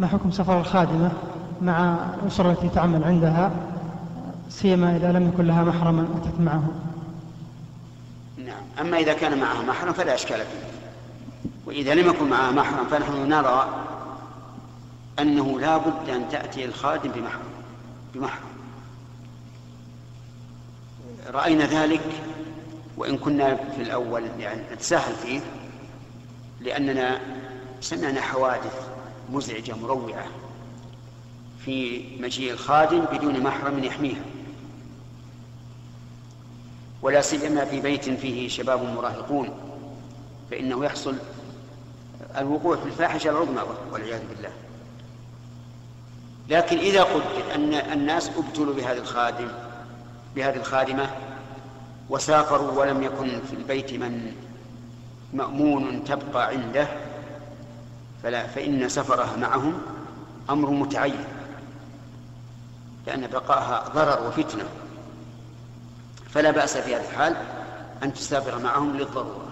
ما حكم سفر الخادمة مع الأسرة التي تعمل عندها؟ سيما إذا لم يكن لها محرما أتت معه. نعم. أما إذا كان معها محرم فلا إشكال فيه. وإذا لم يكن معها محرم فنحن نرى أنه لا بد أن تأتي الخادم بمحرم. بمحرم. رأينا ذلك وإن كنا في الأول يعني نتساهل فيه لأننا سمعنا حوادث مزعجة مروعة في مجيء الخادم بدون محرم يحميها. ولا سيما في بيت فيه شباب مراهقون فإنه يحصل الوقوع في الفاحشة العظمى والعياذ بالله. لكن إذا قدر أن الناس ابتلوا بهذا الخادم بهذه الخادمة وسافروا ولم يكن في البيت من مأمون تبقى عنده فلا فإن سفرها معهم أمر متعين لأن بقاءها ضرر وفتنة. فلا بأس في هذه الحال أن تسافر معهم للضرورة.